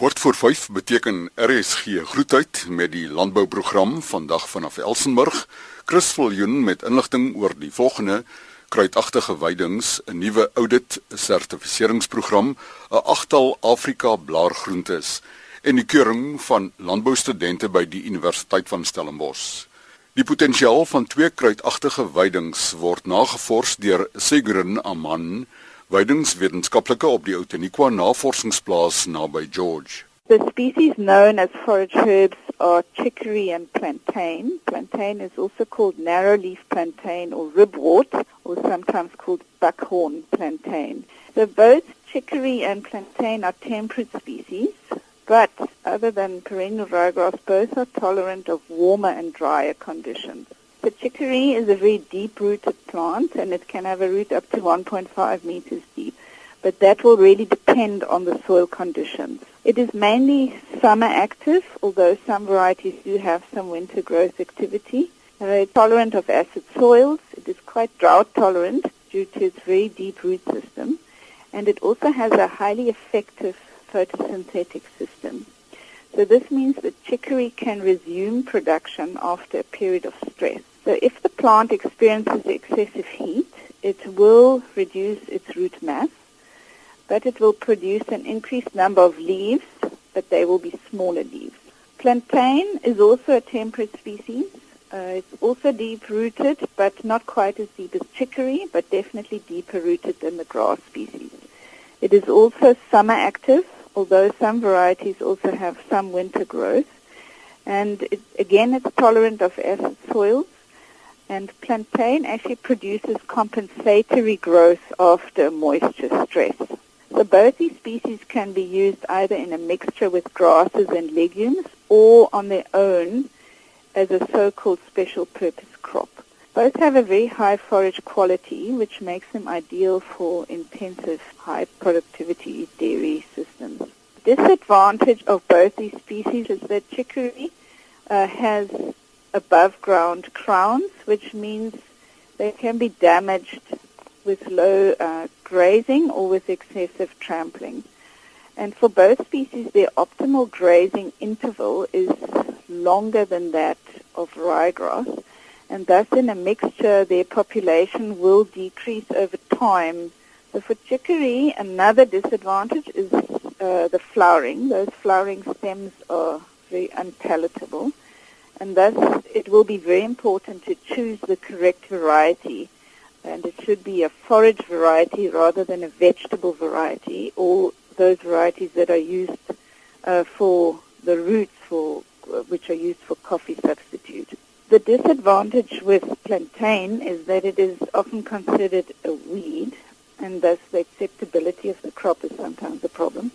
Kort voor 5 beteken RSG groetheid met die landbouprogram vandag vanaf Elsenburg. Chris Viljoen met inligting oor die volgende kruidagtige weidings, 'n nuwe audit sertifiseringsprogram, 'n agtal Afrika blaargroentes en die keuring van landboustudente by die Universiteit van Stellenbosch. Die potensiaal van twee kruidagtige weidings word nagevors deur Segrun Aman Weidingswetenskaplike op die Outeniqua Navorsingsplaas naby George. The species known as forage herbs are chicory and plantain. Plantain is also called narrowleaf plantain or ribwort or sometimes called buckhorn plantain. So both chicory and plantain are temperate species, but other than perennial ryegrass, both are tolerant of warmer and drier conditions. The chicory is a very deep-rooted plant and it can have a root up to 1.5 meters deep, but that will really depend on the soil conditions. It is mainly summer active, although some varieties do have some winter growth activity. Uh, it's tolerant of acid soils. It is quite drought tolerant due to its very deep root system, and it also has a highly effective photosynthetic system. So this means that chicory can resume production after a period of stress. So if the plant experiences excessive heat, it will reduce its root mass, but it will produce an increased number of leaves, but they will be smaller leaves. Plantain is also a temperate species. Uh, it's also deep-rooted, but not quite as deep as chicory, but definitely deeper rooted than the grass species. It is also summer active, although some varieties also have some winter growth. And it, again, it's tolerant of acid soils and plantain actually produces compensatory growth after moisture stress. So both these species can be used either in a mixture with grasses and legumes or on their own as a so-called special purpose crop. Both have a very high forage quality, which makes them ideal for intensive high productivity dairy systems. Disadvantage of both these species is that chicory uh, has above ground crowns, which means they can be damaged with low uh, grazing or with excessive trampling. And for both species, their optimal grazing interval is longer than that of ryegrass, and thus in a mixture, their population will decrease over time. So for chicory, another disadvantage is uh, the flowering. Those flowering stems are very unpalatable and thus it will be very important to choose the correct variety and it should be a forage variety rather than a vegetable variety or those varieties that are used uh, for the roots for which are used for coffee substitute. The disadvantage with plantain is that it is often considered a weed and thus the acceptability of the crop is sometimes a problem.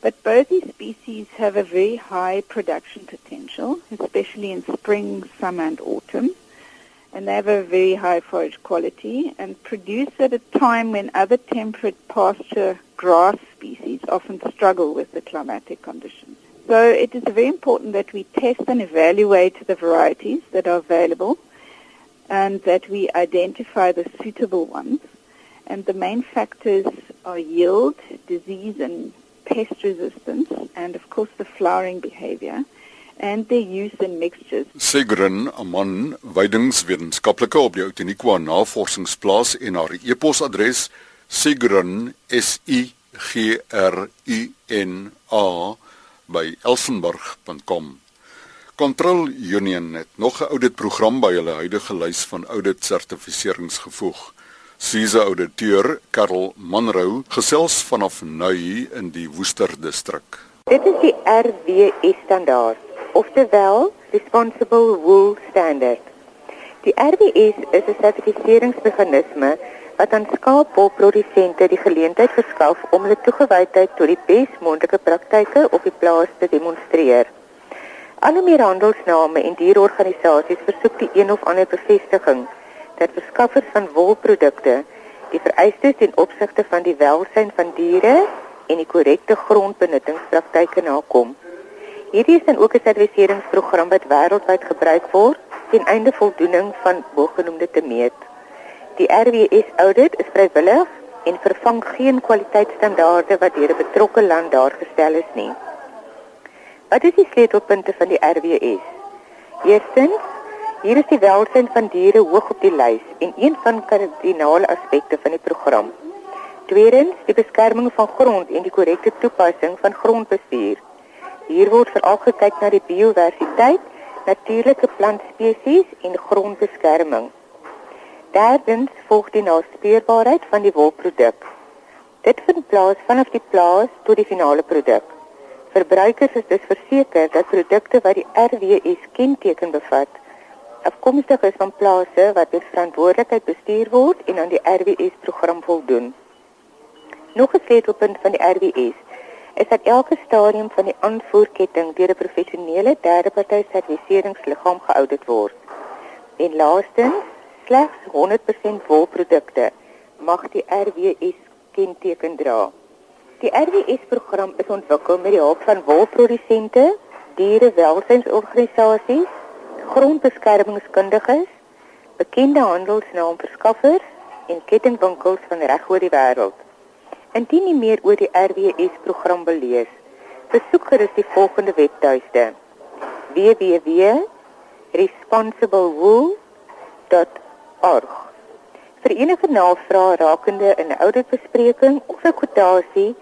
But both these species have a very high production potential, especially in spring, summer, and autumn. And they have a very high forage quality and produce at a time when other temperate pasture grass species often struggle with the climatic conditions. So it is very important that we test and evaluate the varieties that are available and that we identify the suitable ones. And the main factors are yield, disease, and pest resistance and of course the flowering behavior and their use in mixtures. Segrin Aman, weidingswetenskaplike op die Outeniqua Navorsingsplaas en haar e-posadres segrin s i g r u n a by elsenburg.com. Control Union het nog 'n ouditprogram by hulle huidige lys van audit sertifiseringsgevoeg gevoeg. Siese auditeur Karel Manrou gesels vanaf Nui in die Woester distrik. Dit is die RWS standaard, oftewel Responsible Wool Standard. Die RWS is 'n sertifiseringsmeganisme wat aan skaapwolprodusente die geleentheid verskaf om hulle toegewydheid tot die besmoontlike praktyke op die plaas te demonstreer. Alle meer handelsname en dierorganisasies versoek die een of ander bevestiging dat verskaffers van wolprodukte die vereistes ten opsigte van die welsyn van diere en die korrekte grondbenuttingspraktyke nakom. Hierdie is dan ook 'n sertifiseringsprogram wat wêreldwyd gebruik word ten einde voldoening van bogenoemde te meet. Die RWS audit is vrywillig en vervang geen kwaliteitsstandaarde wat deur 'n betrokke land daar gestel is nie. Wat is die sleutelpunte van die RWS? Eerstens, hier is die welstand van diere hoog op die lys en een van kardinale aspekte van die program. Tweedens, die beskerming van grond en die korrekte toepassing van grondbestuur. Hier word veral gekyk na die biodiversiteit, natuurlike plantspesies en grondbeskerming. Derdens, volg die naspeurbaarheid van die wolproduk. Dit vind plaas vanaf die plaas tot die finale produk. Verbruikers is dus verseker dat produkte wat die RWS kenteken bevat, afkomstig is van plase wat met verantwoordelikheid bestuur word en aan die RWS program voldoen. Nog 'n sleutelpunt van die RWS is dat elke stadium van die aanvoerketting deur 'n professionele derdeparty serviseringsliggaam geaudit word. En laastens, slegs 100% wolprodukte mag die RWS kenteken dra. Die RWS-program is ontwikkel met die hulp van wolprodusente, dierewelsynsorganisasies, grondbeskermingskundiges, bekende handelsnaamverskaffers en kettingwinkels van reg oor die wêreld. Indien jy meer oor die RWS program wil lees, besoek gerus die volgende webtuiste: www.responsiblewool.org. Vir enige navrae rakende 'n ouditbespreking of 'n kwotasie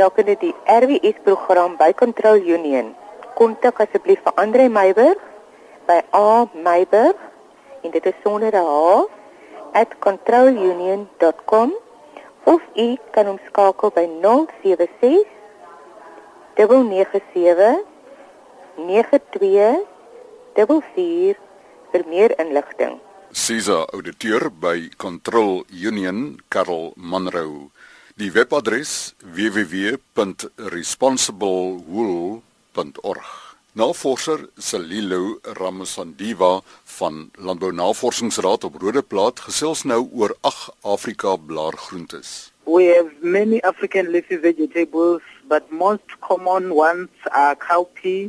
rakende die RWS program by Control Union, kontak asseblief vir Andre Meiburg by A Meiburg en dit is sonder 'n H @controlunion.com of u kan ons skakel by 076 997 9244 vir meer inligting. Cesar auditeur by Control Union Karel Manrou. Die webadres www.responsiblewool.org. Navorser Selilo Ramosandiva van Landbou Navorsingsraad op Rodeplaat gesels nou oor ag Afrika blaargroentes. We have many African leafy vegetables, but most common ones are cowpea,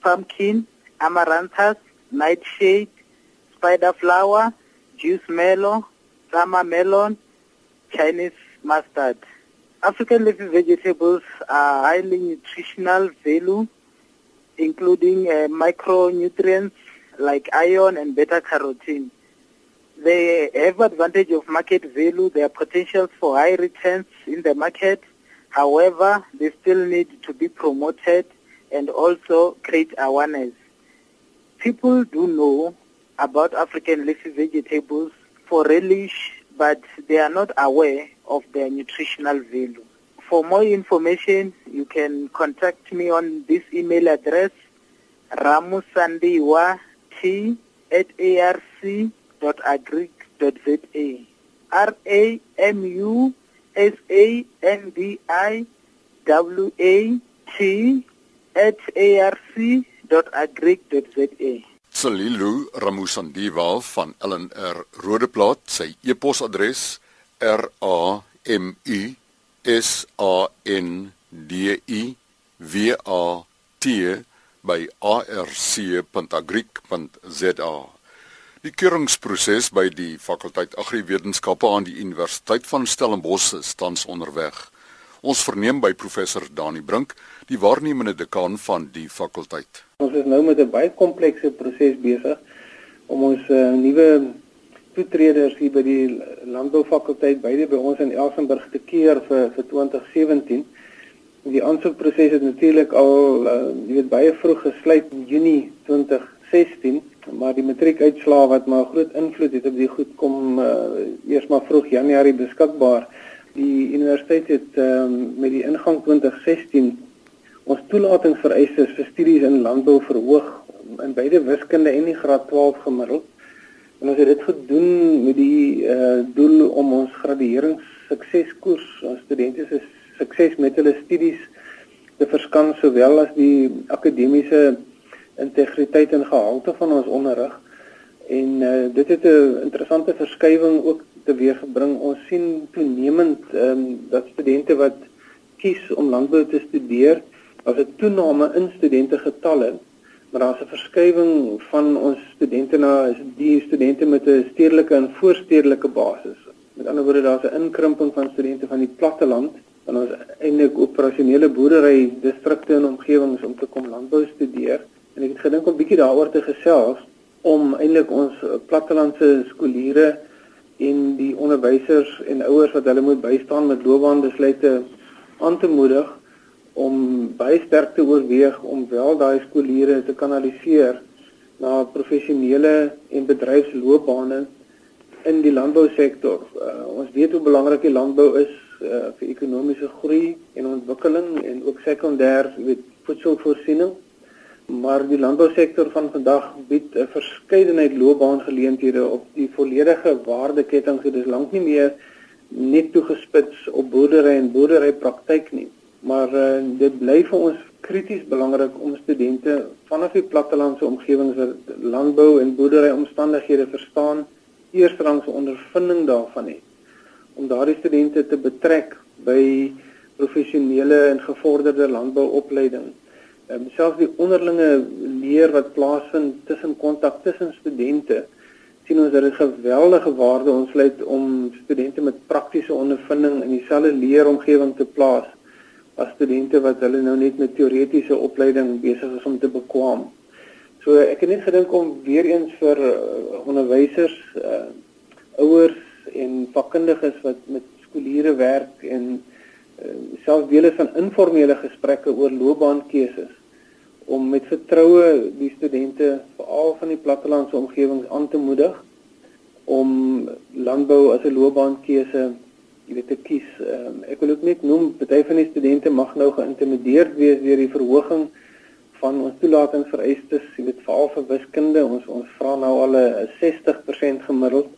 pumpkin, amaranthus, nightshade, spider flower, juice melon, summer melon, Chinese mustard. African leafy vegetables are highly nutritional value including uh, micronutrients like iron and beta carotene. They have advantage of market value, their potential for high returns in the market. However, they still need to be promoted and also create awareness. People do know about African leafy vegetables for relish, but they are not aware of their nutritional value. For more information, you can contact me on this email address, ramusandiwa t at arc.agric.za. R-A-M-U-S-A-N-D-I-W-A-T at arc.agric.za. Salilu Ramusandiwa van LNR Rodeplaat, sy e-posadres r u S A N D I W A T by arc.agric.za. Die keuringsproses by die fakulteit Agriwetenskappe aan die Universiteit van Stellenbosch is tans onderweg. Ons verneem by professor Dani Brink, die waarnemende dekaan van die fakulteit. Ons is nou met 'n baie komplekse proses besig om ons uh, nuwe toetreders hier by die landboufakulteit beide by ons in Elsenburg te keer vir vir 2017. Die aansoekproses het natuurlik al uh, jy weet baie vroeg gesluit in Junie 2016, maar die matriekuitslae wat maar groot invloed het op die goed kom uh, eers maar vroeg Januarie beskikbaar. Die universiteit het um, met die ingang 2016 ons toelatingsvereistes vir studies in landbou verhoog in beide wiskunde en die graad 12 gemiddeld. En ons het dit gedoen met die uh doel om ons graduerings sukseskoers ons studente se sukses met hulle studies te verskans sowel as die akademiese integriteit en gehalte van ons onderrig. En uh dit het 'n interessante verskywing ook teweeggebring. Ons sien toenemend um, dat studente wat kies om landbou te studeer, as 'n toename in studente getalle maar daar's 'n verskywing van ons studente na die studente met 'n stedelike en voorstedelike basis. Met ander woorde daar's 'n inkrimping van studente van die platteland in ons eintlik operasionele boerdery distrikte en omgewings om te kom landbou studeer en ek het gedink om bietjie daaroor te gesels om eintlik ons plattelandse skooliere en die onderwysers en ouers wat hulle moet bystaan met loopbaanbesluite aan te moedig om baie sterk te oorweeg om wel daai skooliere te kanaliseer na professionele en bedryfsloopbane in die landbousektor. Uh, ons weet hoe belangrik die landbou is uh, vir ekonomiese groei en ontwikkeling en ook sekondêr, jy weet, voedselvoorsiening. Maar die landbousektor van vandag bied 'n verskeidenheid loopbaangeleenthede op die volledige waardeketting. Dit is lank nie meer net toegespits op boerdery en boerderypraktyk nie, maar uh, dit bly vir ons krities belangrik om studente vanaf die plattelandse omgewings wat landbou en boerdery omstandighede verstaan, eerstrangs ondervinding daarvan het om daardie studente te betrek by professionele en gevorderde landbouopleiding. Ehm selfs die onderlinge leer wat plaasvind tussen kontak tussen studente sien ons dat dit geweldige waarde ontsluit om studente met praktiese ondervinding in dieselfde leeromgewing te plaas as studente wat hulle nou net met teoretiese opleiding besig is om te bekwam. So ek het net gedink om weer eens vir uh, onderwysers, uh, ouers en vakkundiges wat met skooliere werk en uh, selfs dele van informele gesprekke oor loopbaankeuses om met vertroue die studente veral van die plattelandse omgewings aan te moedig om landbou as 'n loopbaankeuse jy weet te kies. Um, ek wil ook net noem party van die studente mag nou geïntimideerd wees deur die verhoging van ons toelatingsvereistes, jy weet veral vir wiskunde. Ons ons vra nou al 'n 60% gemiddeld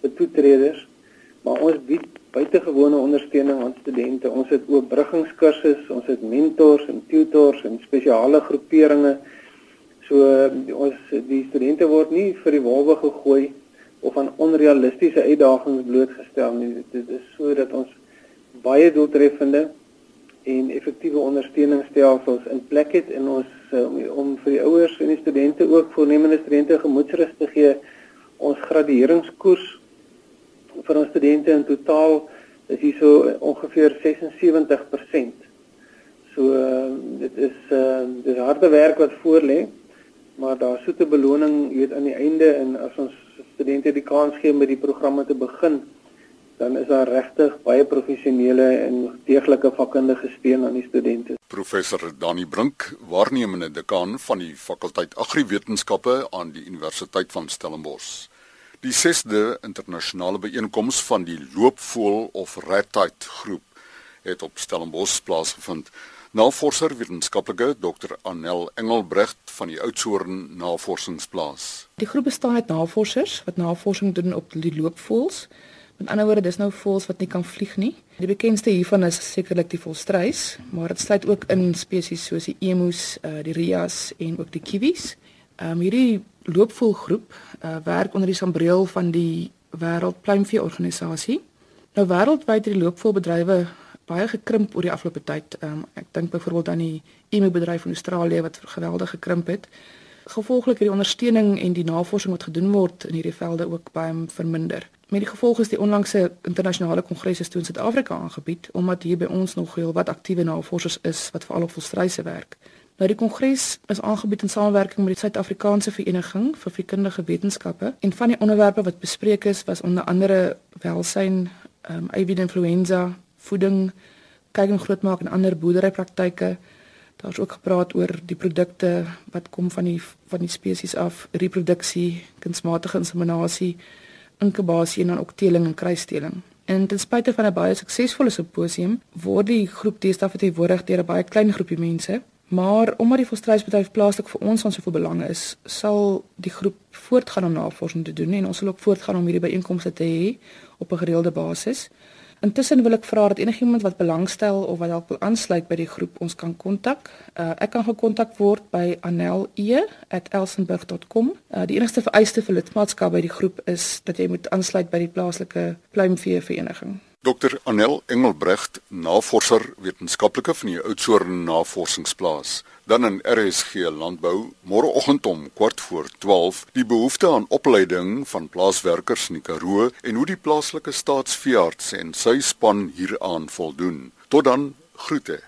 vir toetreders, maar ons bied buitengewone ondersteuning aan studente. Ons het oopbruggingskursusse, ons het mentors en tutors en spesiale groeperinge. So ons die studente word nie vir die wolwe gegooi of aan onrealistiese uitdagings blootgestel nie. Dit is sodat ons baie doeltreffende en effektiewe ondersteuningsstelsels in plek het en ons um, om vir die ouers en die studente ook voornemende studente gemoedsrus te gee ons gradueringskoers vir ons studente in totaal is hier so ongeveer 76%. So uh, dit is uh, dis harde werk wat voor lê, maar daar soete beloning, jy weet aan die einde en as ons studente die kans gee om met die programme te begin, dan is daar regtig baie professionele en deeglike vakkundige steun aan die studente. Professor Dani Brink, waarnemende dekaan van die fakulteit Agriwetenskappe aan die Universiteit van Stellenbosch. Die 6de internasionale byeenkoms van die loopvoël of redtide groep het op Stellenbosch plaasgevind. Navorser wetenskaplike Dr Anel Engelbrecht van die Oudtshoorn Navorsingsplaas. Die groep bestaan uit navorsers wat navorsing doen op die loopvoëls. Met ander woorde, dis nou voëls wat nie kan vlieg nie. Die bekendste hiervan is sekerlik die volstruis, maar dit sluit ook in spesies soos die emus, uh, die rias en ook die kiwis. Ehm um, hierdie loopvoelgroep uh, werk onder die sambreel van die Wêreld Pluimvee Organisasie. Nou wêreldwyd het die loopvoelbedrywe baie gekrimp oor die afgelope tyd. Um, ek dink byvoorbeeld aan die emu bedryf in Australië wat geweldig gekrimp het. Gevolglik het die ondersteuning en die navorsing wat gedoen word in hierdie velde ook baie verminder. Met die gevolg is die onlangse internasionale kongresse toe in Suid-Afrika aangebied omdat hier by ons nog heel wat aktiewe navorsers is wat veral op volstruise werk. Nou die kongres is aangebied in samewerking met die Suid-Afrikaanse Vereniging vir Veekundige Wetenskappe en van die onderwerpe wat bespreek is was onder andere welsyn, ehm um, avian influenza, voeding, kyk en grootmaak en ander boerderypraktyke. Daar's ook gepraat oor die produkte wat kom van die van die spesies af, reproduksie, kunsmatige inseminasie, inkubasie en dan ook teeling en kruisstelling. En ten spyte van 'n baie suksesvolle simposium word die groep deesdae verteenwoordig deur 'n baie klein groepie mense Maar omdat die volstruisbedryf plaaslik vir ons van soveel belang is, sal die groep voortgaan om navorsing te doen en ons sal ook voortgaan om hierdie byeenkomste te hê op 'n gereelde basis. Intussen wil ek vra dat enigiemand wat belangstel of wat dalk wil aansluit by die groep ons kan kontak. Uh, ek kan gekontak word by anel.e@elsenburg.com. Uh, die enigste vereiste vir lidmaatskap by die groep is dat jy moet aansluit by die plaaslike pluimvee vereniging. Dr Anel Engelbrecht, navorser wetenskaplike van die Oudtshoorn Navorsingsplaas. Dan in RSG Landbou, môreoggend om kwart voor 12, die behoefte aan opleiding van plaaswerkers in die Karoo en hoe die plaaslike staatsveearts en sy span hieraan voldoen. Tot dan, groete.